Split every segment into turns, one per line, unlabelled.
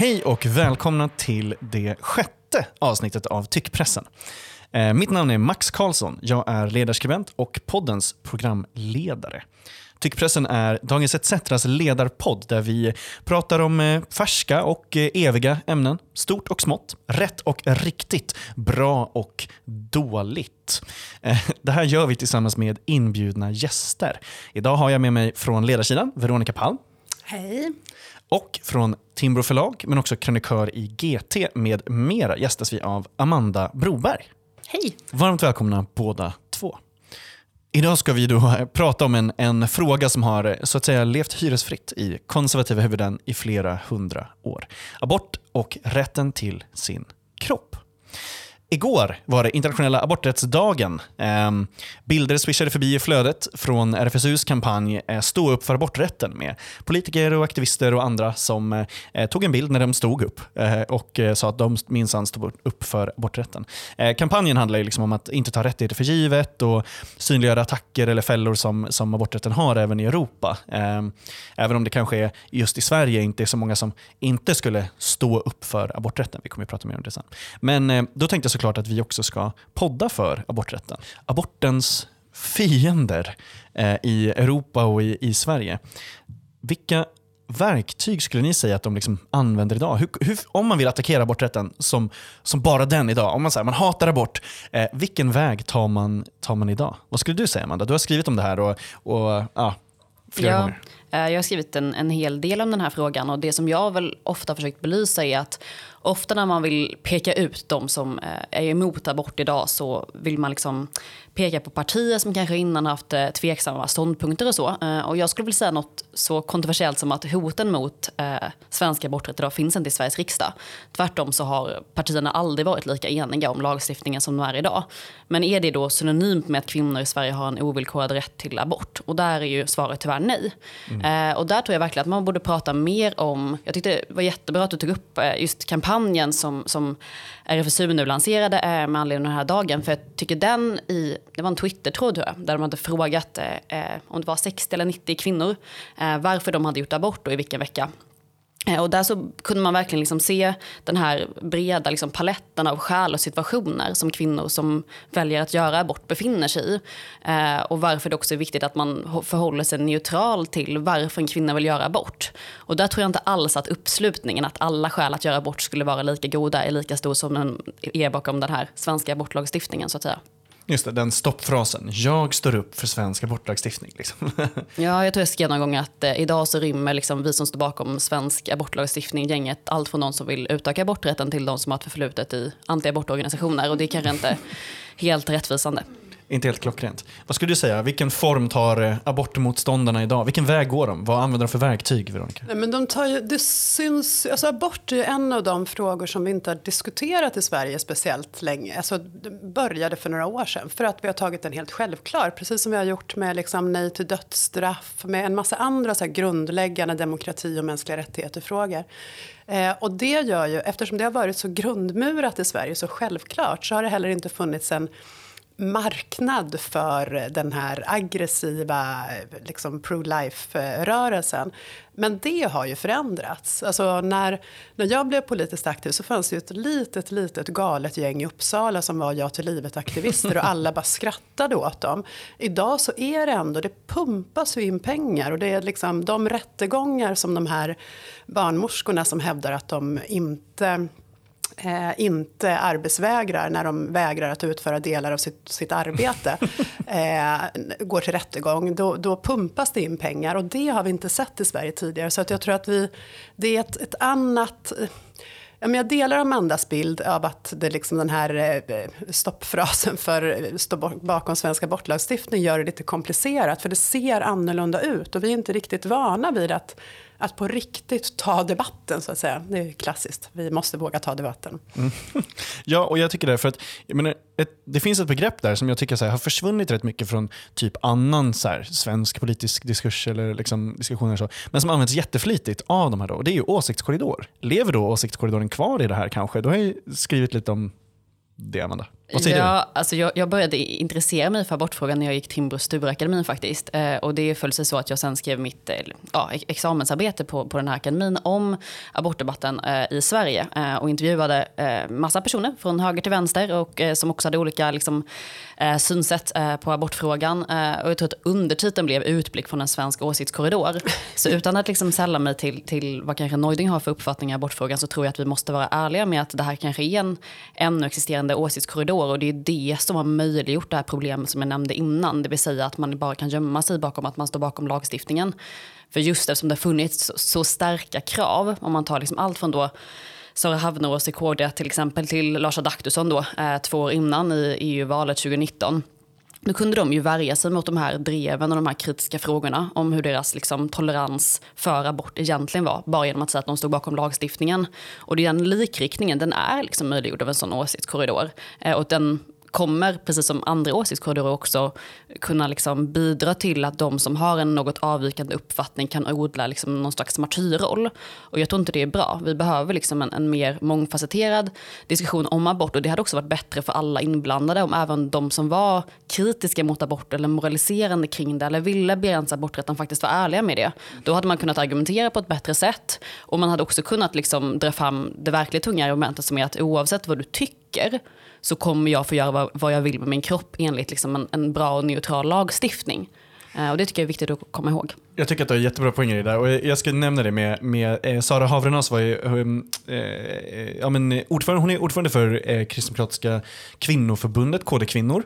Hej och välkomna till det sjätte avsnittet av Tyckpressen. Eh, mitt namn är Max Karlsson. Jag är ledarskribent och poddens programledare. Tyckpressen är Dagens ETCs ledarpodd där vi pratar om eh, färska och eh, eviga ämnen. Stort och smått, rätt och riktigt, bra och dåligt. Eh, det här gör vi tillsammans med inbjudna gäster. Idag har jag med mig från ledarsidan Veronica Palm.
Hej.
Och från Timbro förlag, men också krönikör i GT med mera gästas vi av Amanda Broberg.
Hej.
Varmt välkomna båda två. Idag ska vi då prata om en, en fråga som har så att säga levt hyresfritt i konservativa huvuden i flera hundra år. Abort och rätten till sin kropp. Igår var det internationella aborträttsdagen. Ehm, bilder swishade förbi i flödet från RFSUs kampanj eh, Stå upp för aborträtten med politiker och aktivister och andra som eh, tog en bild när de stod upp eh, och sa att de minsann stod upp för aborträtten. Kampanjen handlar ju liksom om att inte ta rättigheter för givet och synliggöra attacker eller fällor som, som aborträtten har även i Europa. Ehm, även om det kanske är just i Sverige inte är så många som inte skulle stå upp för aborträtten. Vi kommer att prata mer om det sen. Men då tänkte jag såklart att vi också ska podda för aborträtten. Abortens fiender eh, i Europa och i, i, Sverige. Vilka verktyg skulle ni säga att de liksom använder idag? Hur, hur, om man vill attackera aborträtten som, som bara den idag, om man, säger man hatar abort, eh, vilken väg tar man, tar man idag? Vad skulle du säga Amanda? Du har skrivit om det här och, och ja, flera
ja.
gånger.
Eh, jag har skrivit en, en hel del om den här frågan och det som jag väl ofta försökt belysa är att ofta när man vill peka ut de som eh, är emot abort idag så vill man liksom peka på partier som kanske innan haft eh, tveksamma ståndpunkter och så. Eh, och jag skulle vilja säga något så kontroversiellt som att hoten mot eh, svenska aborträtt idag finns inte i Sveriges riksdag. Tvärtom så har partierna aldrig varit lika eniga om lagstiftningen som de är idag. Men är det då synonymt med att kvinnor i Sverige har en ovillkorad rätt till abort? Och där är ju svaret tyvärr nej. Mm. Eh, och där tror jag verkligen att man borde prata mer om, jag tyckte det var jättebra att du tog upp eh, just kampanjen som, som RFSU nu lanserade eh, med anledning av den här dagen. För jag tycker den i, det var en Twitter-tråd tror jag, där de hade frågat eh, eh om det var 60 eller 90 kvinnor eh, varför de hade gjort abort och i vilken vecka. Eh, och där så kunde man verkligen liksom se den här breda liksom paletten av skäl och situationer som kvinnor som väljer att göra abort befinner sig i. Eh, och varför det också är viktigt att man förhåller sig neutral till varför en kvinna vill göra abort. Och där tror jag inte alls att uppslutningen, att alla skäl att göra abort skulle vara lika goda, är lika stor som den är bakom den här svenska abortlagstiftningen så att säga.
Just det, den stoppfrasen. Jag står upp för svensk abortlagstiftning. Liksom.
ja, jag tror jag skrev någon gång att eh, idag så rymmer liksom vi som står bakom svensk abortlagstiftning gänget allt från de som vill utöka aborträtten till de som har ett förflutet i antiabortorganisationer. Och det är kanske inte helt rättvisande.
Inte helt klockrent. Vad skulle du säga, vilken form tar eh, abortmotståndarna idag? Vilken väg går de? Vad använder de för verktyg, Veronica?
Nej, men de tar ju, det syns, alltså abort är en av de frågor som vi inte har diskuterat i Sverige speciellt länge. Alltså, det började för några år sedan för att vi har tagit den helt självklar. Precis som vi har gjort med liksom, nej till dödsstraff, med en massa andra så här, grundläggande demokrati och mänskliga rättigheter-frågor. Eh, och det gör ju, eftersom det har varit så grundmurat i Sverige, så självklart, så har det heller inte funnits en marknad för den här aggressiva liksom, pro-life-rörelsen. Men det har ju förändrats. Alltså när, när jag blev politiskt aktiv så fanns det ett litet, litet galet gäng i Uppsala som var Ja till livet-aktivister och alla bara skrattade åt dem. Idag så är det ändå, det pumpas ju in pengar och det är liksom de rättegångar som de här barnmorskorna som hävdar att de inte eh, inte arbetsvägrar när de vägrar att utföra delar av sitt, sitt arbete eh, går till rättegång, då, då pumpas det in pengar. Och det har vi inte sett i Sverige tidigare. Så att jag tror att vi, det är ett, ett annat... jag delar Amandas bild av att det liksom den här eh, stoppfrasen för stå bakom svensk abortlagstiftning gör det lite komplicerat. För det ser annorlunda ut och vi är inte riktigt vana vid att att på riktigt ta debatten så att säga. Det är klassiskt. Vi måste våga ta debatten. Mm.
Ja, och jag tycker det. För att, jag menar, ett, det finns ett begrepp där som jag tycker så här, har försvunnit rätt mycket från typ annan så här, svensk politisk diskurs eller liksom, diskussioner. Så, men som används jätteflitigt av de här. Då, och det är ju åsiktskorridor. Lever då åsiktskorridoren kvar i det här kanske? Du har ju skrivit lite om det, Amanda? Vad säger
ja, du? Alltså jag, jag, började intressera mig för abortfrågan när jag gick Timbro Stureakademin faktiskt. Eh, och det föll sig så att jag sen skrev mitt eh, ja, examensarbete på, på den här akademin om abortdebatten eh, i Sverige. Eh, och intervjuade eh, massa personer från höger till vänster och eh, som också hade olika liksom, eh, synsätt eh, på abortfrågan. Eh, och jag tror att undertiteln blev Utblick från en svensk åsiktskorridor. Så utan att liksom sälla mig till, till vad kanske Neuding har för uppfattning i abortfrågan så tror jag att vi måste vara ärliga med att det här kanske är en ännu existerande åsiktskorridor år och det är det som har möjliggjort det här problemet som jag nämnde innan. Det vill säga att man bara kan gömma sig bakom att man står bakom lagstiftningen. För just eftersom det har funnits så, starka krav, om man tar liksom allt från då Sara Havnås i KD till exempel till Lars Adaktusson då, eh, två år innan i EU-valet 2019 då kunde de ju värja sig mot de här dreven och de här kritiska frågorna om hur deras liksom, tolerans för abort egentligen var, bara genom att säga att de stod bakom lagstiftningen. Och den likriktningen, den är liksom möjliggjord av en sån åsiktskorridor. Eh, och den kommer, precis som andra åsiktskorridorer också, kunna liksom bidra till att de som har en något avvikande uppfattning kan odla liksom någon slags martyrroll. Och jag tror inte det är bra. Vi behöver liksom en, en mer mångfacetterad diskussion om abort och det hade också varit bättre för alla inblandade om även de som var kritiska mot abort eller moraliserande kring det eller ville begränsa aborträtten faktiskt var ärliga med det. Då hade man kunnat argumentera på ett bättre sätt och man hade också kunnat liksom dra fram det verkligt tunga argumentet som är att oavsett vad du tycker så kommer jag få göra vad, vad jag vill med min kropp enligt liksom en, en bra och neutral lagstiftning. Eh, och det tycker jag är viktigt att komma ihåg.
Jag tycker att du har jättebra poänger i det där. Och jag ska nämna det med, med eh, Sara Havrenas var ju, um, eh, ja, men ordförande, hon är ordförande för eh, Kristdemokratiska kvinnoförbundet, KD Kvinnor.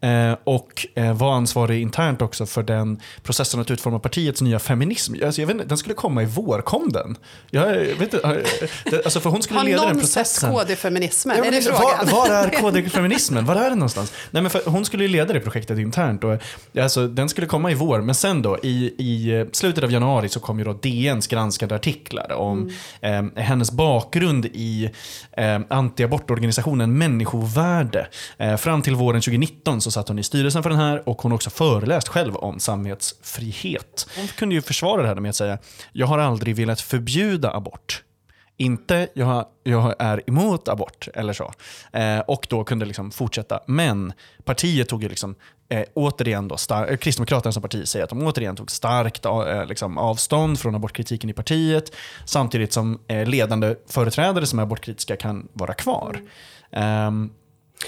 Eh, och eh, var ansvarig internt också för den processen att utforma partiets nya feminism. Alltså, jag vet inte, den skulle komma i vår, kom den? Jag, vet inte, alltså, för hon skulle
har
leda den processen.
Har någon KD-feminismen? Ja, är det frågan?
Var, var är KD-feminismen? Var är den någonstans? Nej, men för, hon skulle leda det projektet internt. Och, alltså, den skulle komma i vår, men sen då i, i slutet av januari så kom ju då DNs granskade artiklar om mm. eh, hennes bakgrund i eh, antiabortorganisationen Människovärde. Eh, fram till våren 2019 så satt hon i styrelsen för den här och hon har också föreläst själv om samvetsfrihet. Hon kunde ju försvara det här med att säga, jag har aldrig velat förbjuda abort. Inte jag, jag är emot abort eller så. Eh, och då kunde liksom fortsätta. Men partiet tog ju liksom, eh, återigen då, star- Kristdemokraterna som parti säger att de återigen tog starkt eh, liksom avstånd från abortkritiken i partiet. Samtidigt som eh, ledande företrädare som är abortkritiska kan vara kvar. Mm.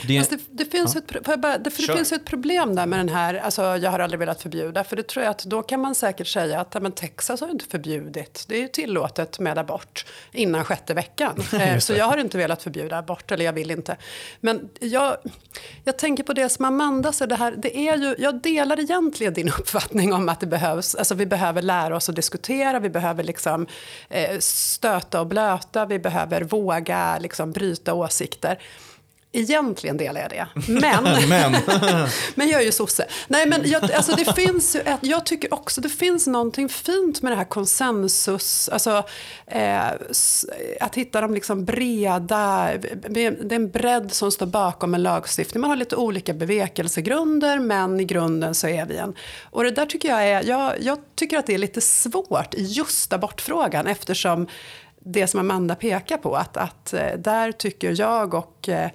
Det, det, det, finns ja. ett, bara, det, det finns ett problem där med den här, alltså, jag har aldrig velat förbjuda. För det tror jag att då kan man säkert säga att men Texas har inte förbjudit. Det är ju tillåtet med abort innan sjätte veckan. eh, så jag har inte velat förbjuda abort, eller jag vill inte. Men jag, jag tänker på det som Amanda sa, det här, det är ju, jag delar egentligen din uppfattning om att det behövs, alltså vi behöver lära oss att diskutera, vi behöver liksom, eh, stöta och blöta, vi behöver våga liksom, bryta åsikter. Egentligen delar jag det. Men, men. men jag är ju sosse. Nej, men jag, alltså det finns ett, jag tycker också det finns någonting fint med det här konsensus. Alltså, eh, att hitta de liksom breda... Det är en bredd som står bakom en lagstiftning. Man har lite olika bevekelsegrunder, men i grunden så är vi en... Och det där tycker jag är... Jag, jag tycker att det är lite svårt i just abortfrågan eftersom det som Amanda pekar på, att, att eh, där tycker jag och eh,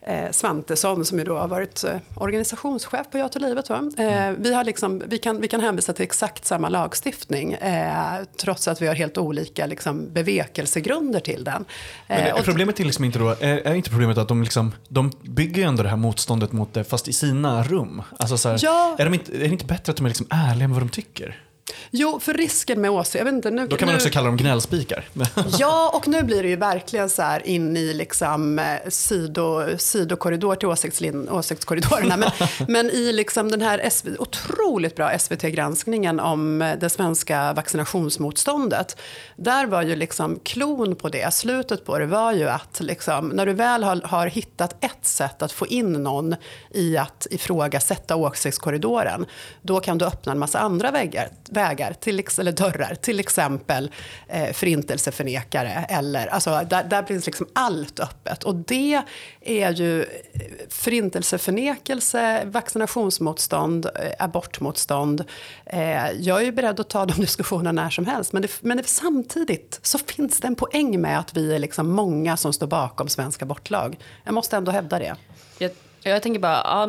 eh, Svantesson, som ju då har varit eh, organisationschef på Ja till livet, va? Eh, mm. vi, har liksom, vi, kan, vi kan hänvisa till exakt samma lagstiftning, eh, trots att vi har helt olika liksom, bevekelsegrunder till den.
Men är problemet är liksom inte då, är, är inte problemet att de, liksom, de bygger ändå det här motståndet mot det, fast i sina rum? Alltså så här, ja. är, de inte, är det inte bättre att de är liksom ärliga med vad de tycker?
Jo, för risken med åsikter, jag vet inte, nu,
Då kan man också kalla dem gnällspikar.
ja, och nu blir det ju verkligen så här in i liksom eh, sido, sidokorridor till åsiktslin, åsiktskorridorerna. Men, men i liksom den här SV, otroligt bra SVT-granskningen om eh, det svenska vaccinationsmotståndet. Där var ju liksom klon på det, slutet på det var ju att liksom, när du väl har, har hittat ett sätt att få in någon i att ifrågasätta åsiktskorridoren, då kan du öppna en massa andra väggar vägar, till, eller dörrar. Till exempel eh, förintelseförnekare. Eller, alltså, där, där finns liksom allt öppet. Och det är ju eh, förintelseförnekelse, vaccinationsmotstånd, eh, abortmotstånd. Eh, jag är ju beredd att ta de diskussionerna när som helst. Men, det, men det, samtidigt så finns det en poäng med att vi är liksom många som står bakom svensk abortlag. Jag måste ändå hävda det.
Jag jag tänker bara, ja,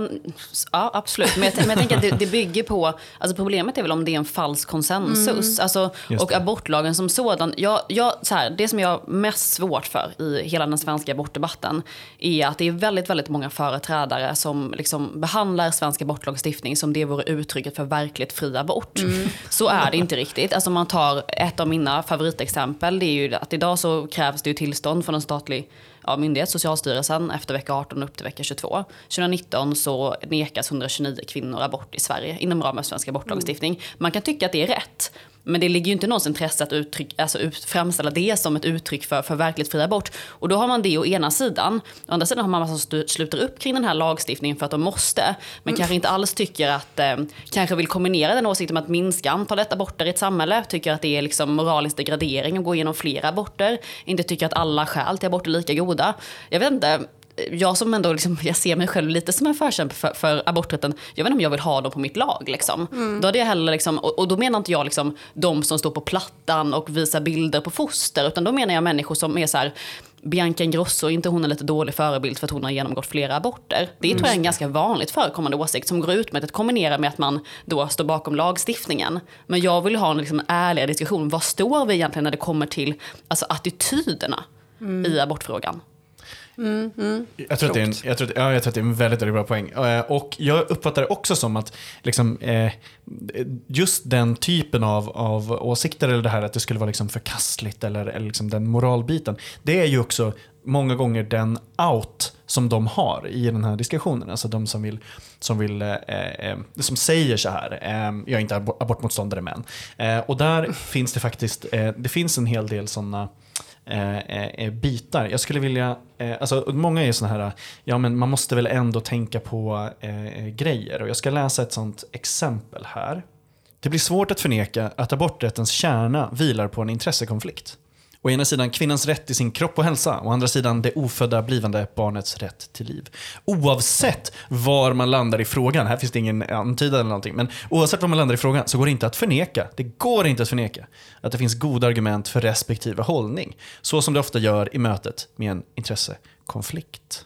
ja absolut. Men jag, men jag tänker att det, det, bygger på, alltså problemet är väl om det är en falsk konsensus. Mm. Alltså, och abortlagen som sådan. Jag, jag, så här, det som jag har mest svårt för i hela den svenska abortdebatten är att det är väldigt, väldigt många företrädare som liksom behandlar svensk abortlagstiftning som det vore uttrycket för verkligt fri abort. Mm. Så är det inte riktigt. Alltså man tar ett av mina favoritexempel, det är ju att idag så krävs det ju tillstånd från en statlig ja, myndighet, Socialstyrelsen, efter vecka 18 upp till vecka 22. 2019 så nekas 129 kvinnor abort i Sverige inom ramen för svensk abortlagstiftning. Man kan tycka att det är rätt, men det ligger ju inte någons intresse att uttryck, alltså ut, framställa det som ett uttryck för, för verkligt fri abort. Och då har man det å ena sidan. Å andra sidan har man massa som sluter upp kring den här lagstiftningen för att de måste. Men mm. kanske inte alls tycker att, eh, kanske vill kombinera den åsikten med att minska antalet aborter i ett samhälle. Tycker att det är liksom moralisk degradering att gå igenom flera aborter. Inte tycker att alla skäl till abort är lika goda. Jag vet inte, jag som ändå liksom, jag ser mig själv lite som en förkämpe för, för aborträtten, jag vet inte om jag vill ha dem på mitt lag. Liksom. Mm. Då hade jag heller, liksom, och, och, då menar inte jag liksom, de som står på plattan och visar bilder på foster, utan då menar jag människor som är så här, Bianca Ingrosso, inte hon en lite dålig förebild för att hon har genomgått flera aborter? Det mm. tror jag är en ganska vanligt förekommande åsikt som går ut med att kombinera med att man då står bakom lagstiftningen. Men jag vill ha en liksom ärligare diskussion. Vad står vi egentligen när det kommer till alltså, attityderna mm. i abortfrågan?
Mm, mm. Jag, tror att det är en, jag, tror att, ja, jag tror att det är en väldigt, väldigt bra poäng. Eh, och jag uppfattar det också som att liksom, eh, just den typen av, av åsikter, eller det här att det skulle vara liksom förkastligt, eller, eller liksom den moralbiten, det är ju också många gånger den out som de har i den här diskussionen. Alltså de som vill, som, vill, eh, eh, som säger så här, eh, jag är inte abortmotståndare men. Eh, och där finns det faktiskt, det finns en hel del sådana Eh, eh, eh, bitar. Jag skulle vilja, eh, alltså många är sådana här, eh, ja men man måste väl ändå tänka på eh, grejer. Och jag ska läsa ett sådant exempel här. Det blir svårt att förneka att aborträttens kärna vilar på en intressekonflikt. Å ena sidan kvinnans rätt till sin kropp och hälsa, å andra sidan det ofödda blivande barnets rätt till liv. Oavsett var man landar i frågan, här finns det ingen antydan eller någonting, men oavsett var man landar i frågan så går det inte att förneka, det går inte att förneka att det finns goda argument för respektive hållning. Så som det ofta gör i mötet med en intressekonflikt.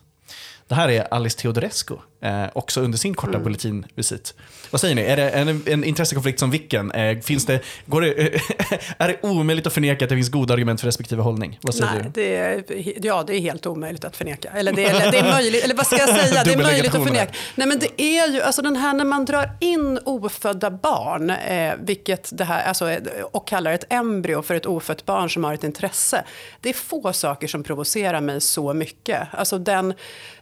Det här är Alice Teodorescu, eh, också under sin korta mm. bulletinvisit. Vad säger ni, är det en, en intressekonflikt som vilken? Eh, finns det, går det, är det omöjligt att förneka att det finns goda argument för respektive hållning? Vad säger
Nej,
du?
Det är, ja, det är helt omöjligt att förneka. Eller det är, det är möjligt, eller vad ska jag säga, det är möjligt att förneka. Nej, men det är ju, alltså den här när man drar in ofödda barn, eh, vilket det här, alltså, och kallar ett embryo för ett ofött barn som har ett intresse. Det är få saker som provocerar mig så mycket. Alltså den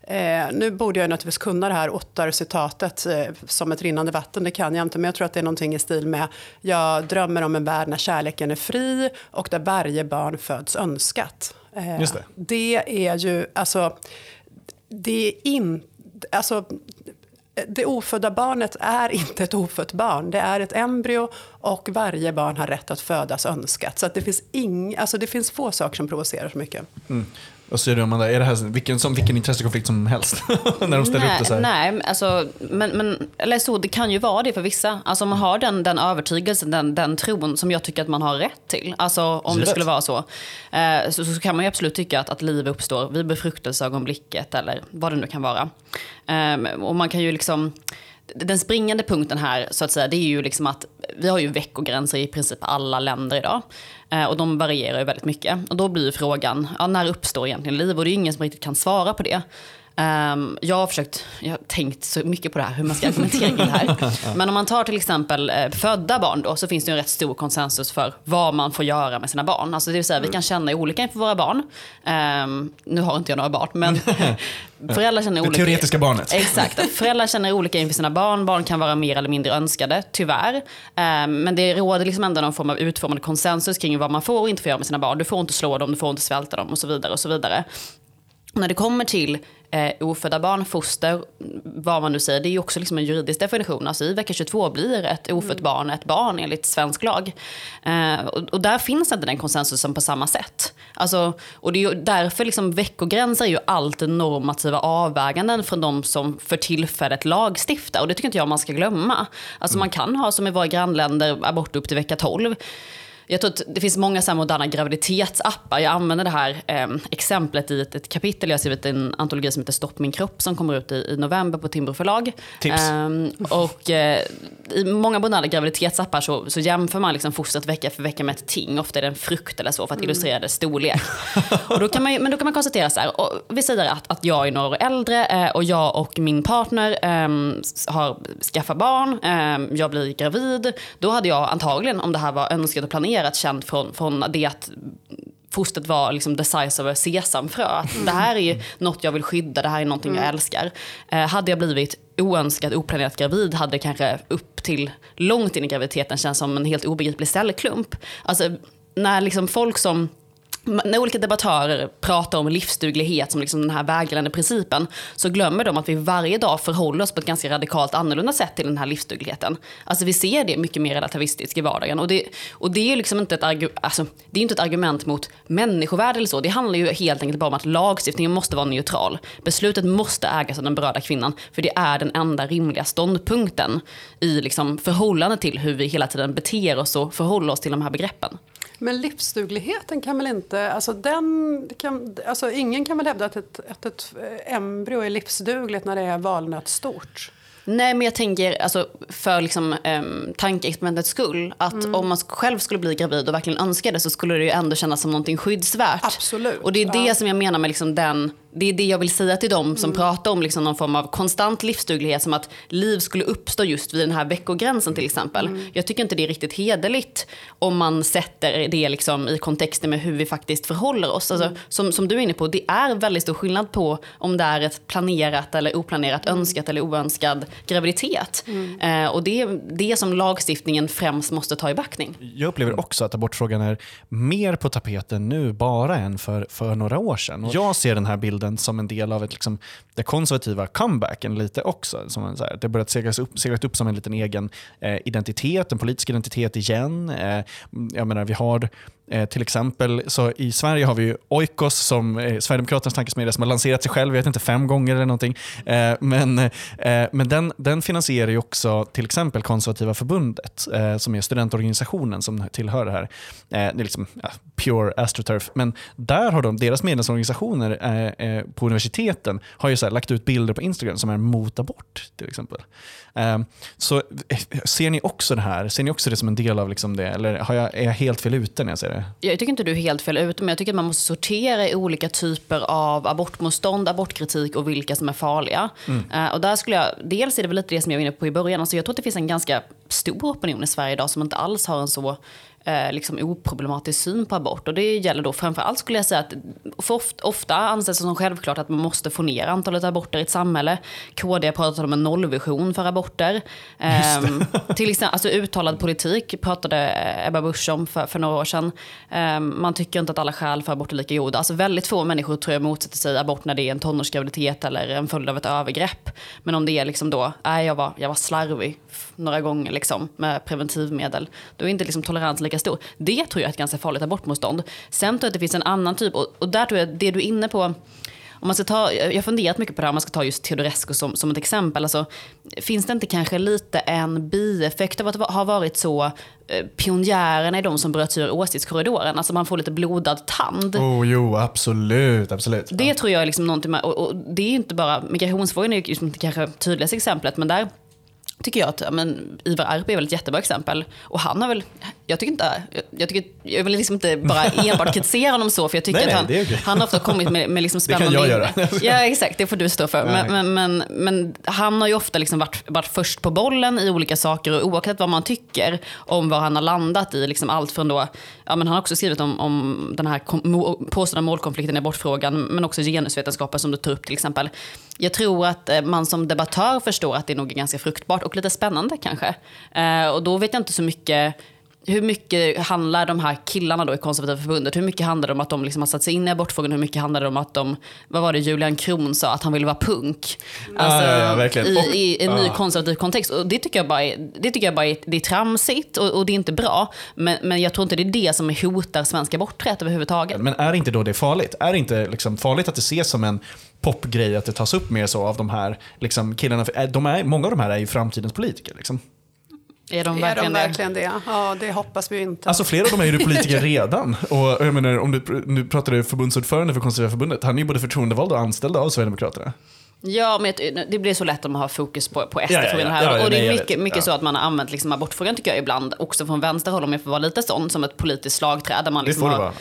Eh, nu borde jag naturligtvis kunna det här Ottar-citatet eh, som ett rinnande vatten, det kan jag inte, men jag tror att det är någonting i stil med jag drömmer om en värld när kärleken är fri och där varje barn föds önskat.
Eh, Just det.
det är ju, alltså, det är inte, alltså, det ofödda barnet är inte ett ofött barn. Det är ett embryo och varje barn har rätt att födas önskat. Så att det, finns ing, alltså det finns få saker som provocerar så mycket.
Mm. Vad säger du Amanda? Är det här vilken, som vilken intressekonflikt som helst? när de ställer
nej,
upp det så här?
Nej, alltså, men, men eller så, det kan ju vara det för vissa. Alltså man har den, den övertygelsen, den, den tron som jag tycker att man har rätt till. Alltså om Givet. det skulle vara så. Eh, så. Så kan man ju absolut tycka att, att liv uppstår vid befruktelseögonblicket eller vad det nu kan vara. Eh, och man kan ju liksom den springande punkten här så att säga, det är ju liksom att vi har ju veckogränser i princip alla länder idag. Eh, och de varierar ju väldigt mycket. Och då blir frågan, ja, när uppstår egentligen liv? Och det är ingen som riktigt kan svara på det. Um, jag har försökt, jag har tänkt så mycket på det här, hur man ska argumentera kring det här. Men om man tar till exempel eh, födda barn då, så finns det en rätt stor konsensus för vad man får göra med sina barn. Alltså det vill säga, vi kan känna olika inför våra barn. Um, nu har inte jag några barn, men föräldrar känner olika.
Det teoretiska barnet.
Exakt. Föräldrar känner olika inför sina barn. Barn kan vara mer eller mindre önskade, tyvärr. Um, men det råder liksom ändå någon form av utformad konsensus kring vad man får och inte får göra med sina barn. Du får inte slå dem, du får inte svälta dem och så vidare. och så vidare. När det kommer till eh, ofödda barn, foster, vad man nu säger, det är ju också liksom en juridisk definition. Alltså i vecka 22 blir ett ofött mm. barn ett barn enligt svensk lag. Eh, och, och, där finns inte den konsensusen på samma sätt. Alltså, och det är ju därför liksom veckogränser är ju alltid normativa avväganden från de som för tillfället lagstiftar. Och det tycker inte jag man ska glömma. Alltså mm. man kan ha som i våra grannländer abort upp till vecka 12. Jag tror att det finns många så moderna graviditetsappar. Jag använder det här eh, exemplet i ett, ett, kapitel jag har skrivit i en antologi som heter Stopp min kropp som kommer ut i, i november på Timbro förlag.
Tips.
Eh, och eh, i många moderna graviditetsappar så, så jämför man liksom fostret vecka för vecka med ett ting. Ofta är det en frukt eller så för att mm. illustrera dess storlek. och då kan man, men då kan man konstatera så här, och vi säger att, att jag är några år äldre eh, och jag och min partner ehm, har skaffat barn, ehm, jag blir gravid. Då hade jag antagligen, om det här var önskat och planerat, planerat känt från, från det att fostret var liksom the size of a sesamfrö. Mm. Det här är något jag vill skydda, det här är någonting mm. jag älskar. Eh, hade jag blivit oönskat, oplanerat gravid hade kanske upp till långt in i graviditeten känts som en helt obegriplig cellklump. Alltså, när liksom folk som när olika debattörer pratar om livsduglighet som liksom den här vägledande principen så glömmer de att vi varje dag förhåller oss på ett ganska radikalt annorlunda sätt till den här livsdugligheten. Alltså vi ser det mycket mer relativistiskt i vardagen. Och det, och det är liksom inte ett, alltså, det är inte ett argument mot människovärde eller så. Det handlar ju helt enkelt bara om att lagstiftningen måste vara neutral. Beslutet måste ägas av den berörda kvinnan för det är den enda rimliga ståndpunkten i liksom förhållande till hur vi hela tiden beter oss och förhåller oss till de här begreppen.
Men livsdugligheten kan väl inte... Alltså den kan, alltså ingen kan väl hävda att ett, att ett embryo är livsdugligt när det är valnötsstort?
Nej, men jag tänker alltså, för liksom, um, tankeexperimentets skull. Att mm. om man själv skulle bli gravid och verkligen önska det så skulle det ju ändå kännas som någonting skyddsvärt.
Absolut.
Och det är det ja. som jag menar med liksom den det är det jag vill säga till dem som mm. pratar om liksom någon form av konstant livsduglighet som att liv skulle uppstå just vid den här veckogränsen till exempel. Mm. Jag tycker inte det är riktigt hederligt om man sätter det liksom i kontexten med hur vi faktiskt förhåller oss. Alltså, mm. som, som du är inne på, det är väldigt stor skillnad på om det är ett planerat eller oplanerat, mm. önskat eller oönskad graviditet. Mm. Eh, och det är det som lagstiftningen främst måste ta i backning.
Jag upplever också att abortfrågan är mer på tapeten nu bara än för, för några år sedan. Och jag ser den här bilden tiden som en del av ett, liksom, det konservativa comebacken lite också. Som en, så här, det har börjat seglas upp, seglat upp som en liten egen eh, identitet, en politisk identitet igen. Eh, jag menar, vi har Eh, till exempel, så i Sverige har vi Oikos som är Sverigedemokraternas tankesmedja som har lanserat sig själv, jag vet inte, fem gånger eller någonting. Eh, men eh, men den, den finansierar ju också till exempel Konservativa förbundet eh, som är studentorganisationen som tillhör det här. Eh, det är liksom ja, pure astroturf. Men där har de, deras medlemsorganisationer eh, eh på universiteten har ju så lagt ut bilder på Instagram som är mot abort till exempel. Eh, så ser ni också det här? Ser ni också det som en del av liksom det? Eller har jag, är jag helt fel ute när jag säger det?
Jag tycker inte du är helt fel ute, men jag tycker att man måste sortera i olika typer av abortmotstånd, abortkritik och vilka som är farliga. Mm. Uh, och där skulle jag, dels är det väl lite det som jag var inne på i början, alltså jag tror att det finns en ganska stor opinion i Sverige idag som inte alls har en så eh, liksom oproblematisk syn på abort. Och det gäller då framförallt skulle jag säga att för ofta, ofta anses det som självklart att man måste få ner antalet aborter i ett samhälle. KD pratat om en nollvision för aborter. Eh, till exempel, alltså uttalad politik pratade Ebba Busch om för, för några år sedan. Eh, man tycker inte att alla skäl för abort är lika goda. Alltså väldigt få människor tror jag motsätter sig abort när det är en tonårsgraviditet eller en följd av ett övergrepp. Men om det är liksom då, äh, jag, var, jag var slarvig några gånger liksom, med preventivmedel, då är inte liksom tolerans lika stor. Det tror jag är ett ganska farligt abortmotstånd. Sen tror jag att det finns en annan typ, och, och där tror jag det du är inne på, om man ska ta, jag har funderat mycket på det här, om man ska ta just Teodorescu som, som ett exempel. Alltså, finns det inte kanske lite en bieffekt av att ha varit så eh, pionjärerna är de som bröt ur åsiktskorridoren. Alltså man får lite blodad tand.
Oh, jo, absolut. absolut.
Det tror jag är liksom någonting med, och, och det är inte bara, migrationsfrågan är ju liksom kanske tydligaste exemplet, men där tycker jag att men, Ivar Arpi är väl ett jättebra exempel. Och han har väl, jag tycker inte, jag, tycker, jag vill liksom inte bara enbart kritisera honom så, för jag tycker nej, att han, okay. han har ofta kommit med, med liksom spännande...
Det kan jag göra.
ja, exakt, det får du stå för. Men, men, men, men, han har ju ofta liksom varit, varit först på bollen i olika saker och oavsett vad man tycker om vad han har landat i, liksom allt från då, ja men han har också skrivit om, om den här påstådda målkonflikten i abortfrågan, men också genusvetenskapen som du tar upp till exempel. Jag tror att eh, man som debattör förstår att det nog är ganska fruktbart och lite spännande kanske. Eh, och då vet jag inte så mycket hur mycket handlar de här killarna då i konservativa förbundet, hur mycket handlar det om att de liksom har satt sig in i abortfrågan, hur mycket handlar det om att de, vad var det Julian Kron sa, att han ville vara punk? Alltså,
ja, ja, verkligen.
I,
Och-
I en ny
ja.
konservativ kontext. Och det tycker jag bara är, det tycker jag bara är, det är tramsigt och, och det är inte bra. Men, men jag tror inte det är det som hotar svensk aborträtt överhuvudtaget.
Men är inte då det farligt? Är det inte liksom farligt att det ses som en popgrej att det tas upp mer så av de här liksom, killarna? För, är- de är, många av de här är ju framtidens politiker. Liksom.
Är de
Är
verkligen,
de
det?
verkligen det? Ja, det hoppas vi inte.
Alltså flera av dem är ju politiker redan. Och jag menar, om du nu pratar du förbundsordförande för konservativa förbundet. Han är ju både förtroendevald och anställd av Sverigedemokraterna.
Ja, men det- blir så lätt om man har fokus på, på SD-frågan här.
Ja, ja,
och det är mycket, mycket så att man har använt liksom abortfrågan tycker jag ibland, också från vänsterhåll om jag får vara lite sån, som ett politiskt slagträd. Där man liksom har,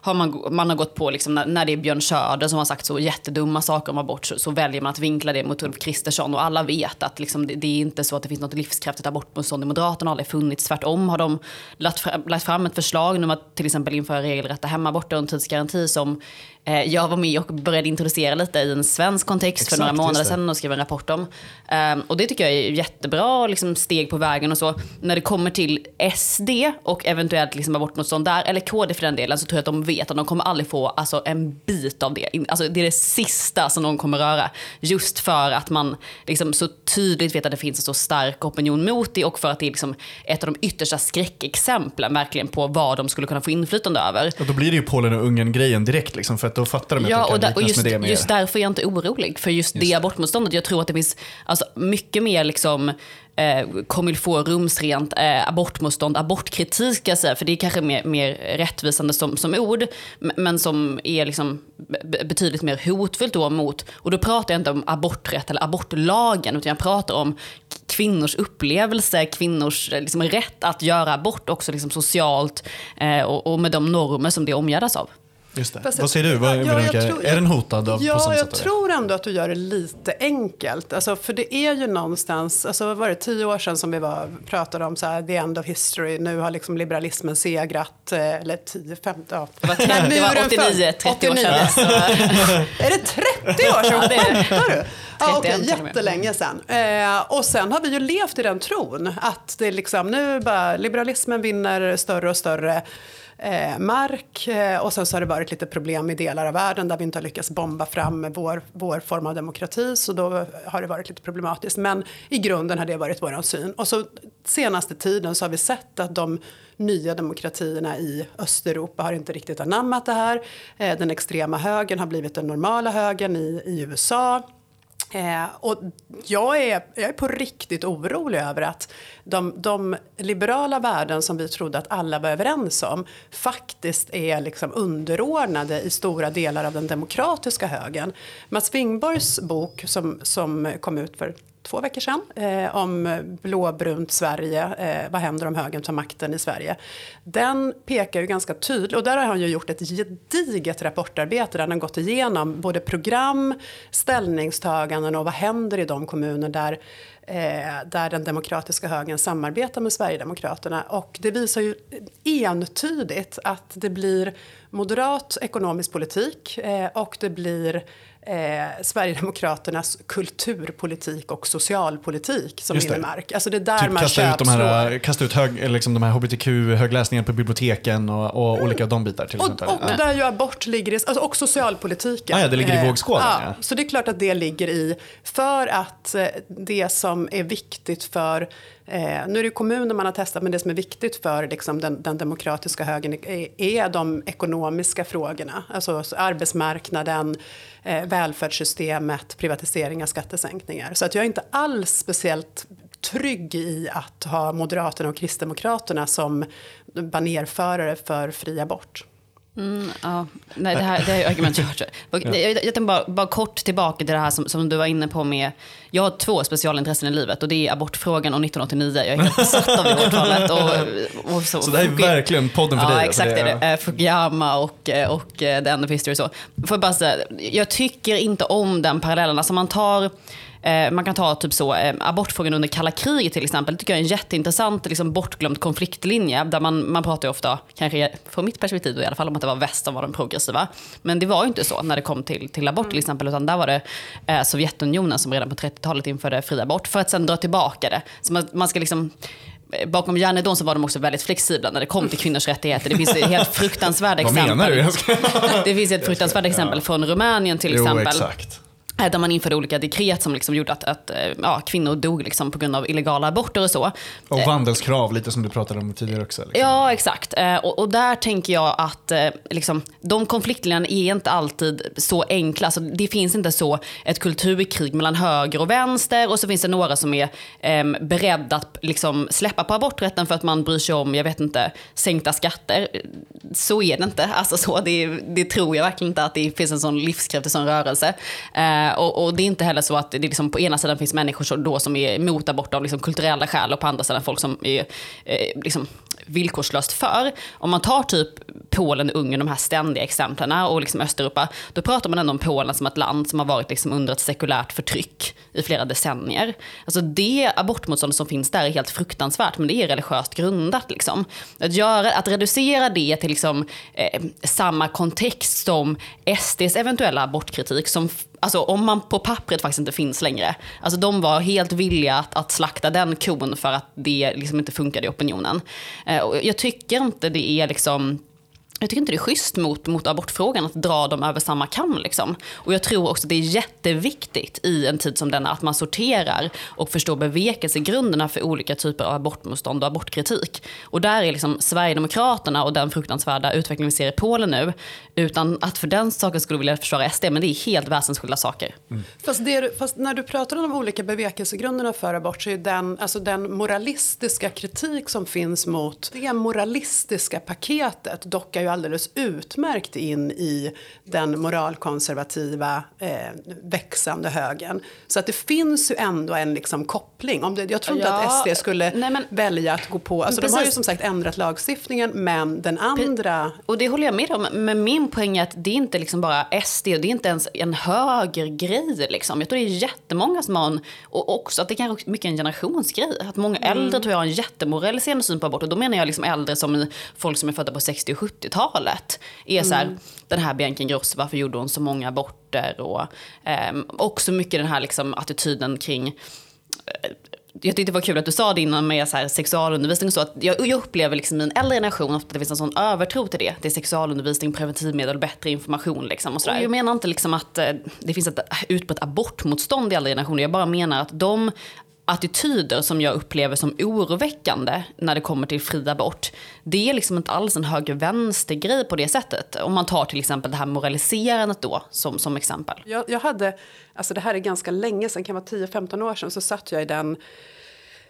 har man, man har gått på, liksom, när, när det är Björn Söder som har sagt så jättedumma saker om abort, så, så väljer man att vinkla det mot Ulf Kristersson. Och alla vet att liksom, det, det är inte så att det finns något livskraftigt abortmotstånd i Moderaterna, har aldrig funnits. Tvärtom har de lagt fram, lagt fram ett förslag om att till exempel införa regelrätta hemaborter och en tidsgaranti som jag var med och började introducera lite i en svensk kontext för några månader sedan och skrev en rapport om. Ehm, och det tycker jag är jättebra liksom, steg på vägen och så. När det kommer till SD och eventuellt liksom, abortmotstånd där, eller KD för den delen, så tror jag att de vet att de kommer aldrig få alltså, en bit av det. Alltså, det är det sista som de kommer röra. Just för att man liksom, så tydligt vet att det finns en så stark opinion mot det och för att det är liksom, ett av de yttersta skräckexemplen verkligen på vad de skulle kunna få inflytande över.
Och då blir det ju Polen och Ungern-grejen direkt. Liksom, för att då fattar de
Ja,
att
och,
det
där,
kan
och
liknas
just,
med det mer.
just därför är jag inte orolig för just, det abortmotståndet. Jag tror att det finns alltså, mycket mer liksom, eh, kommer få rumsrent eh, abortmotstånd, abortkritik ska jag säga, för det är kanske mer, mer rättvisande som, som ord, men som är liksom be- betydligt mer hotfullt då mot, och då pratar jag inte om aborträtt eller abortlagen, utan jag pratar om kvinnors upplevelse, kvinnors eh, liksom, rätt att göra abort också liksom, socialt eh, och, och med de normer som det omgärdas av.
Just det.
Fast-
Vad säger du? Vad,
Ja, jag
Veronica?
tror-
är den hotad av, på
Ja,
samma
jag
sätt?
tror ändå att du gör det lite enkelt. Alltså, för det är ju någonstans, alltså, vad var det tio år sedan som vi var, pratade om så här, the end of history, nu har liksom liberalismen segrat, eh, eller 10, 15, ja.
Det var, det var 89, 30 år sedan. Så,
Är det 30 år sedan?
Ja, det är det.
Skämtar du? Ja, okej,
31 till och med.
jättelänge sedan. Eh, och sen har vi ju levt i den tron att det liksom, nu bara liberalismen vinner större och större eh, mark eh, och sen så har det varit lite problem i delar av världen där vi inte har lyckats bomba fram vår, vår form av demokrati så då har det varit lite problematiskt. Men i grunden har det varit vår syn. Och så senaste tiden så har vi sett att de nya demokratierna i Östeuropa har inte riktigt anammat det här. Eh, den extrema högern har blivit den normala högern i, i USA. Eh, och jag är, jag är på riktigt orolig över att de, de liberala värden som vi trodde att alla var överens om faktiskt är liksom underordnade i stora delar av den demokratiska högern. Mats Wingborgs bok som, som kom ut för två veckor sedan eh, om blåbrunt Sverige, eh, vad händer om högern tar makten i Sverige. Den pekar ju ganska tydligt, och där har han ju gjort ett gediget rapportarbete där han har gått igenom både program, ställningstaganden och vad händer i de kommuner där eh, där den demokratiska högern samarbetar med Sverigedemokraterna. Och det visar ju entydigt att det blir moderat ekonomisk politik eh, och det blir eh, Sverigedemokraternas kulturpolitik och socialpolitik som
Just det.
mark. Alltså det är där
Typ
man
kasta ut, de här,
köpslår.
kasta ut hög, liksom de här hbtq-högläsningarna på biblioteken och, och olika de bitar till exempel.
Och, och där ju abort ligger i, alltså också socialpolitiken.
Ah, ja, det ligger i
Eh,
vågskålen, ja.
Så det är klart att det ligger i, för att eh, det som är viktigt för, eh, nu är det kommuner man har testat, men det som är viktigt för liksom, den, den demokratiska högern är, är de ekonomiska frågorna. Alltså arbetsmarknaden, eh, välfärdssystemet, privatiseringar, skattesänkningar. Så att jag är inte alls speciellt trygg i att ha Moderaterna och Kristdemokraterna som banerförare för fri abort.
Mm, ja. Nej, det här, det här är argument jag har hört. Och Jag, jag bara, bara kort tillbaka till det här som, som du var inne på med... Jag har två specialintressen i livet och det är abortfrågan och 1989. Jag är helt besatt av det årtalet. Och, och så,
Så det här är verkligen podden för
ja,
dig.
exakt
alltså,
det är det. Eh, Fukuyama och, eh, och eh, The End of History. Så. Får jag, bara säga, jag tycker inte om den parallellen. Alltså man tar... eh, Man kan ta typ så, eh, abortfrågan under kalla kriget till exempel. Det tycker jag är en jätteintressant liksom, bortglömd konfliktlinje. Där man, man pratar ju ofta, kanske från mitt perspektiv då, i alla fall, om att det var väst som var de progressiva. Men det var ju inte så när det kom till, till abort till exempel. Utan där var det eh, Sovjetunionen som redan på 30-talet införde fri abort. För att sen dra tillbaka det. Så man, man ska liksom bakom järnridån så var de också väldigt flexibla när det kom till kvinnors rättigheter. Det finns helt fruktansvärda
Vad
exempel.
menar du?
Det finns ett fruktansvärt exempel från Rumänien till
Jo,
exempel.
exakt.
Eh, Där man införde olika dekret som liksom gjorde att, att eh, ja, kvinnor dog liksom på grund av illegala aborter och så.
Och vandelskrav, lite som du pratade om tidigare också. Liksom.
Ja, exakt. Eh, Och, och där tänker jag att eh, liksom, de konfliktlinjerna är inte alltid så enkla. Alltså, det finns inte så ett kulturkrig mellan höger och vänster och så finns det några som är eh, beredda att liksom, släppa på aborträtten för att man bryr sig om, jag vet inte, sänkta skatter. Så är det inte. Alltså, så, det, det tror jag verkligen inte att det finns en sån livskraftig sån rörelse. Eh, och, och det är inte heller så att det liksom, på ena sidan finns människor som, då som är emot abort av liksom, kulturella skäl och på andra sidan folk som är eh, liksom, villkorslöst för. Om man tar typ Polen, Ungern, de här ständiga exemplen och liksom Östeuropa, då pratar man ändå om Polen som ett land som har varit liksom under ett sekulärt förtryck i flera decennier. Alltså det abortmotstånd som finns där är helt fruktansvärt, men det är religiöst grundat. Liksom. Att, göra, att reducera det till liksom, eh, samma kontext som SDs eventuella abortkritik, som Alltså om man på pappret faktiskt inte finns längre. Alltså de var helt villiga att, att slakta den kon för att det liksom inte funkade i opinionen. Eh, och jag tycker inte det är liksom jag tycker inte det är schysst mot, mot abortfrågan att dra dem över samma kam. Liksom. Och jag tror också att det är jätteviktigt i en tid som denna att man sorterar och förstår bevekelsegrunderna för olika typer av abortmotstånd och abortkritik. Och där är liksom Sverigedemokraterna och den fruktansvärda utveckling vi ser i Polen nu, utan att för den saken skulle vilja försvara SD, men det är helt väsensskilda saker.
Fast, det, fast när du pratar om de olika bevekelsegrunderna för abort så är den, alltså den moralistiska kritik som finns mot det moralistiska paketet dockar ju alldeles utmärkt in i den moralkonservativa eh, växande högen. Så att det finns ju ändå en liksom koppling. Om det, jag tror inte
Ja,
att SD skulle
nej men-
välja att gå på, alltså de har ju som sagt ändrat lagstiftningen men den andra
Och det håller jag med om, men min poäng är att det är inte liksom bara SD och det är inte ens en högergrej. Liksom. Jag tror det är jättemånga som har en, och också att det kan vara mycket en generationsgrej. Att många äldre tror jag har en jättemoraliserande syn på abort och då menar jag liksom äldre som folk som är födda på 60 och 70-talet. Är så här, den här Bianca Ingrosso, varför gjorde hon så många aborter? Och ehm, också mycket den här liksom attityden kring jag tyckte det var kul att du sa det innan med så här sexualundervisning och så. Att jag, jag upplever liksom i en äldre generation att det finns en sån övertro till det. Det är sexualundervisning, preventivmedel, bättre information. Liksom och så där. Jag menar inte liksom att eh, det finns ett utbrett abortmotstånd i äldre generationer. Jag bara menar att de attityder som jag upplever som oroväckande när det kommer till fri abort, det är liksom inte alls en höger-vänster-grej på det sättet. Om man tar till exempel det här moraliserandet då som, som exempel.
Jag, jag hade, alltså det här är ganska länge sedan, kan vara 10-15 år sedan, så satt jag i den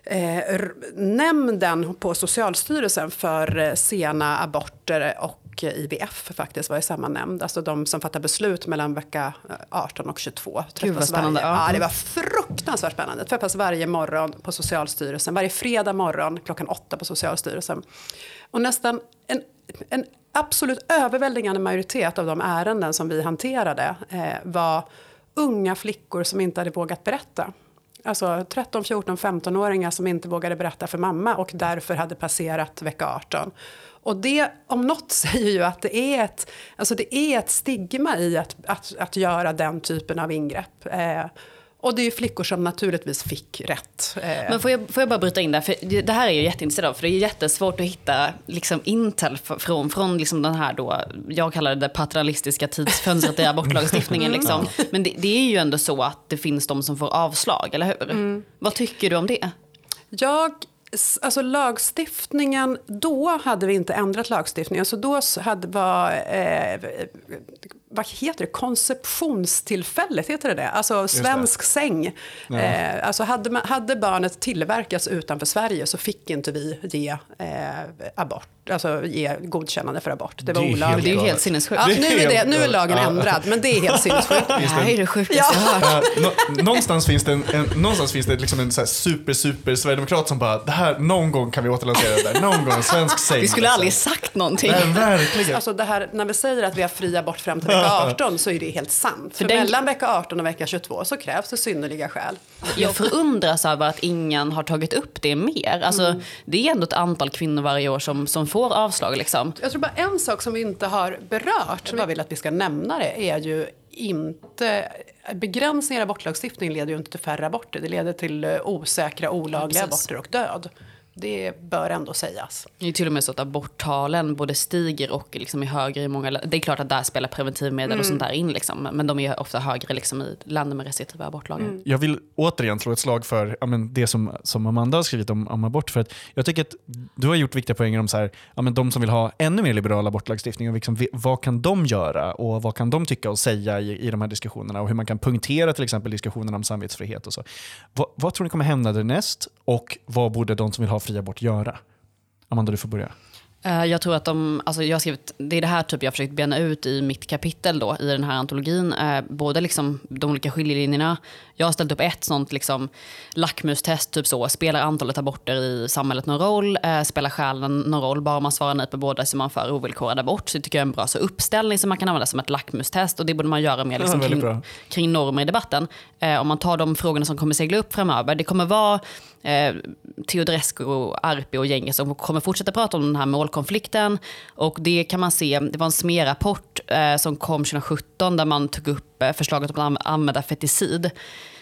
eh, nämnden på Socialstyrelsen för eh, sena aborter och eh, IVF faktiskt var i samma nämnd. Alltså de som fattar beslut mellan vecka eh, 18 och 22.
Gud, vad spännande.
Varje,
Ja.
ja, det var fruktansvärt spännande. Träffas varje morgon på Socialstyrelsen, varje fredag morgon klockan åtta på Socialstyrelsen. Och nästan en, en absolut överväldigande majoritet av de ärenden som vi hanterade eh, var unga flickor som inte hade vågat berätta. Alltså 13, 14, 15-åringar som inte vågade berätta för mamma och därför hade passerat vecka 18. Och det om något säger ju att det är ett, alltså det är ett stigma i att, att, att göra den typen av ingrepp. Eh, och det är ju flickor som naturligtvis fick rätt. Eh,
Men får jag, får jag bara bryta in där? För det här är jag jätteintresserad av. För det är jättesvårt att hitta liksom, intel från, från liksom den här då, jag kallar det det paternalistiska tidsfönstret i abortlagstiftningen. Liksom. Men det, det är ju ändå så att det finns de som får avslag, eller hur? Vad tycker du om det?
Jag, alltså lagstiftningen, då hade vi inte ändrat lagstiftningen. Så då hade, var, eh, vad heter det, konceptionstillfället, heter det det? Alltså svensk säng. Eh, alltså hade, man, hade barnet tillverkats utanför Sverige så fick inte vi ge eh, abort, alltså ge godkännande för abort. Det var
Det är helt
olagligt.
Det är ju helt sinnessjukt.
Ja,
Det
nu, är det, nu är lagen
Ja.
ändrad, men det är helt sinnessjukt.
Det här är det sjukaste jag har hört.
Eh, nå- någonstans finns det en, en, någonstans finns det liksom en så här super, super sverigedemokrat som bara, det här, någon gång kan vi återlansera det där. Någon gång, svensk säng.
Vi skulle aldrig sagt någonting.
Nej, verkligen.
Alltså det här, när vi säger att vi har fri abort fram till vecka 18 så är det helt sant. För
den-
mellan vecka 18 och vecka 22 så krävs det synnerliga skäl.
Jag förundras över att ingen har tagit upp det mer. Alltså, Det är ändå ett antal kvinnor varje år som, som får avslag. Liksom.
Jag tror bara en sak som vi inte har berört, som jag vill att vi ska nämna det, är ju inte... Begränsningar i abortlagstiftningen leder ju inte till färre aborter. Det leder till eh, osäkra, olagliga
Precis.
aborter och död. Det bör ändå sägas.
Det är till och med så att aborttalen både stiger och liksom är högre i många länder. Det är klart att där spelar preventivmedel
Mm.
och sånt där in, liksom, men de är ofta högre liksom, i länder med restriktiva abortlagar.
Mm.
Jag vill återigen slå ett slag för ja, men det som, som Amanda har skrivit om, om abort. För att jag tycker att du har gjort viktiga poänger om så här, ja, men de som vill ha ännu mer liberal abortlagstiftning. Och liksom, vad kan de göra och vad kan de tycka och säga i, i de här diskussionerna? Och hur man kan punktera till exempel diskussionerna om samvetsfrihet. och så. Vad, vad tror ni kommer hända därnäst och vad borde de som vill ha fri abort göra? Amanda, du får börja.
Eh, Jag tror att de, alltså jag skrivit, det är det här typ jag har försökt bena ut i mitt kapitel då, i den här antologin. Eh, både liksom de olika skiljelinjerna. Jag har ställt upp ett sånt liksom lackmustest, typ så. Spelar antalet aborter i samhället någon roll? Eh, spelar skälen någon roll? Bara man svarar nej på båda så är man för ovillkorad abort. Så det tycker jag är en bra så uppställning som man kan använda som ett lackmustest. Och det borde man göra mer liksom, kring, kring normer i debatten. Om man tar de frågorna som kommer segla upp framöver. Det kommer vara eh, Teodorescu, och Arpi och gänget som kommer fortsätta prata om den här målkonflikten. Och det kan man se, det var en SME-rapport eh, som kom 2017 där man tog upp eh, förslaget om att använda feticid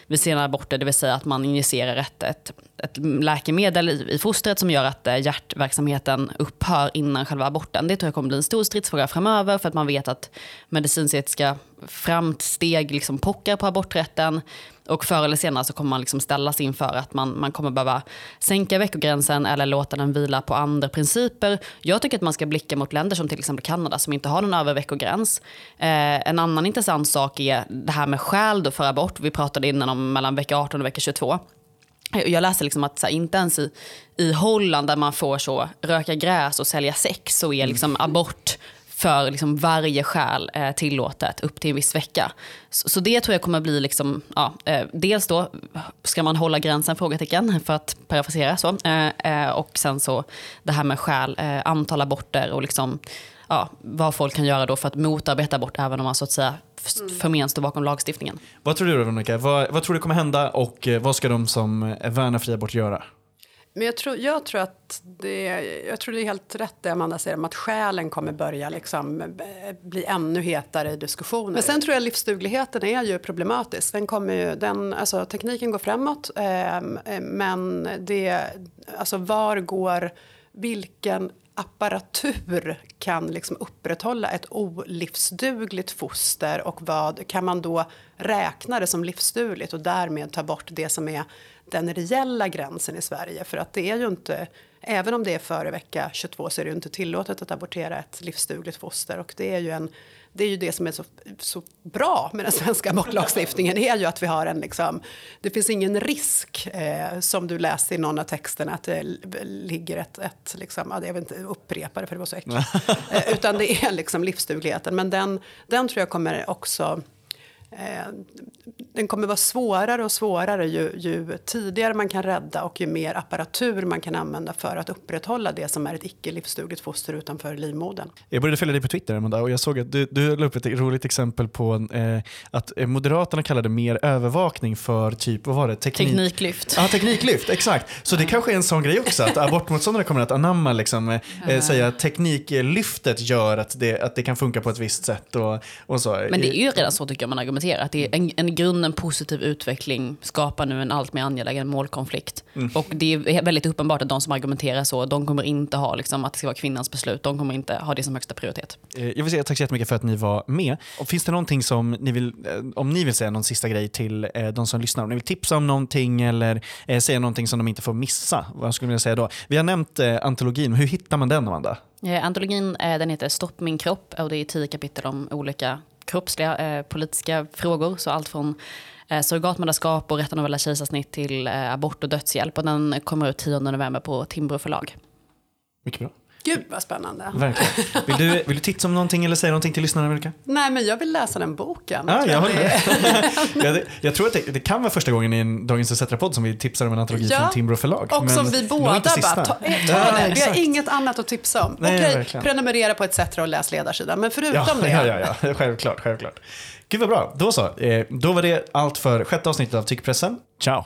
vid sena aborter, det vill säga att man injicerar ett, ett, ett läkemedel i, i fostret som gör att eh, hjärtverksamheten upphör innan själva aborten. Det tror jag kommer bli en stor stridsfråga framöver för att man vet att medicinsk-etiska framsteg liksom pockar på aborträtten. Och förr eller senare så kommer man liksom ställas inför att man, man kommer behöva sänka veckogränsen eller låta den vila på andra principer. Jag tycker att man ska blicka mot länder som till exempel Kanada som inte har någon övre veckogräns. Eh, en annan intressant sak är det här med skäl för abort. Vi pratade innan om mellan vecka 18 och vecka 22. Jag läste liksom att här, inte ens i, i Holland där man får så röka gräs och sälja sex så är liksom abort för liksom varje skäl eh, tillåtet upp till en viss vecka. Så, så det tror jag kommer bli, liksom, ja, eh, dels då ska man hålla gränsen, frågetecken, för att parafrasera så. Eh, och sen så det här med skäl, antal aborter och liksom, ja, vad folk kan göra då för att motarbeta abort även om man så att säga f- förment står bakom lagstiftningen.
Vad tror du då Veronica? Vad, vad tror du kommer hända och vad ska de som värnar fri abort göra?
Men jag tror, jag tror att det, jag tror det är helt rätt det Amanda säger om att själen kommer börja liksom eh, bli ännu hetare i diskussioner. Men sen tror jag livsdugligheten är ju problematisk. Den kommer ju, den, alltså, tekniken går framåt ehm, eh, men det, alltså var går, vilken apparatur kan liksom upprätthålla ett olivsdugligt foster och vad kan man då räkna det som livsdugligt och därmed ta bort det som är den reella gränsen i Sverige. För att det är ju inte, även om det är före vecka 22 så är det ju inte tillåtet att abortera ett livsdugligt foster. Och det är ju, en, det, är ju det som är så, så bra med den svenska abortlagstiftningen är ju att vi har en liksom, det finns ingen risk eh, som du läste i någon av texterna att det ligger ett, ett liksom, ja, jag vill inte upprepa det för det var så äckligt. eh, utan det är liksom livsdugligheten. Men den, den tror jag kommer också den kommer vara svårare och svårare ju, ju tidigare man kan rädda och ju mer apparatur man kan använda för att upprätthålla det som är ett icke livsdugligt foster utanför livmodern.
Jag började följa dig på Twitter Amanda, och jag såg att du, du la upp ett roligt exempel på eh, att eh, Moderaterna kallade mer övervakning för typ, vad var det? Teknik.
Tekniklyft.
Ja, tekniklyft, exakt. Så det kanske är en sån grej också, att abortmotståndare kommer att anamma, liksom, eh, eh, säga att tekniklyftet gör att det, att det kan funka på ett visst sätt. Och, och så.
Men det är ju redan så tycker jag man argumenterar. Att det är en, en grunden positiv utveckling skapar nu en allt mer angelägen målkonflikt. Och det är väldigt uppenbart att de som argumenterar så, de kommer inte ha liksom, att det ska vara kvinnans beslut. De kommer inte ha det som högsta prioritet.
Eh, Jag vill säga tack så jättemycket för att ni var med. Och finns det någonting som ni vill, eh, om ni vill säga någon sista grej till eh, de som lyssnar, om ni vill tipsa om någonting eller säga någonting som de inte får missa, vad skulle ni säga då? Vi har nämnt antologin, hur hittar man den Amanda?
Antologin den heter Stopp min kropp och det är tio kapitel om olika kroppsliga eh, politiska frågor. Så allt från eh, surrogatmödraskap och rätten att välja kejsarsnitt till eh, abort och dödshjälp. Och den kommer ut 10 november på Timbro förlag.
Mycket bra.
Gud vad spännande.
Verkligen. Vill du, vill du tipsa om någonting eller säga någonting till lyssnarna Amerika?
Nej men jag vill läsa den boken. Tror
jag
jag
jag, tror att det, det kan vara första gången i en Dagens ETC-podd som vi tipsar om en antologi
Ja,
från Timbro förlag.
Och som
Men
vi
nog
båda bara, ta, eh, ta
Ja,
det. Vi har inget annat att tipsa om.
Nej,
Okej,
verkligen.
prenumerera på ETC och läs ledarsidan. Men förutom
Ja,
det.
ja, ja, ja, självklart, självklart. Gud vad bra, då så. Eh, då var det allt för sjätte avsnittet av Tyckpressen. Ciao!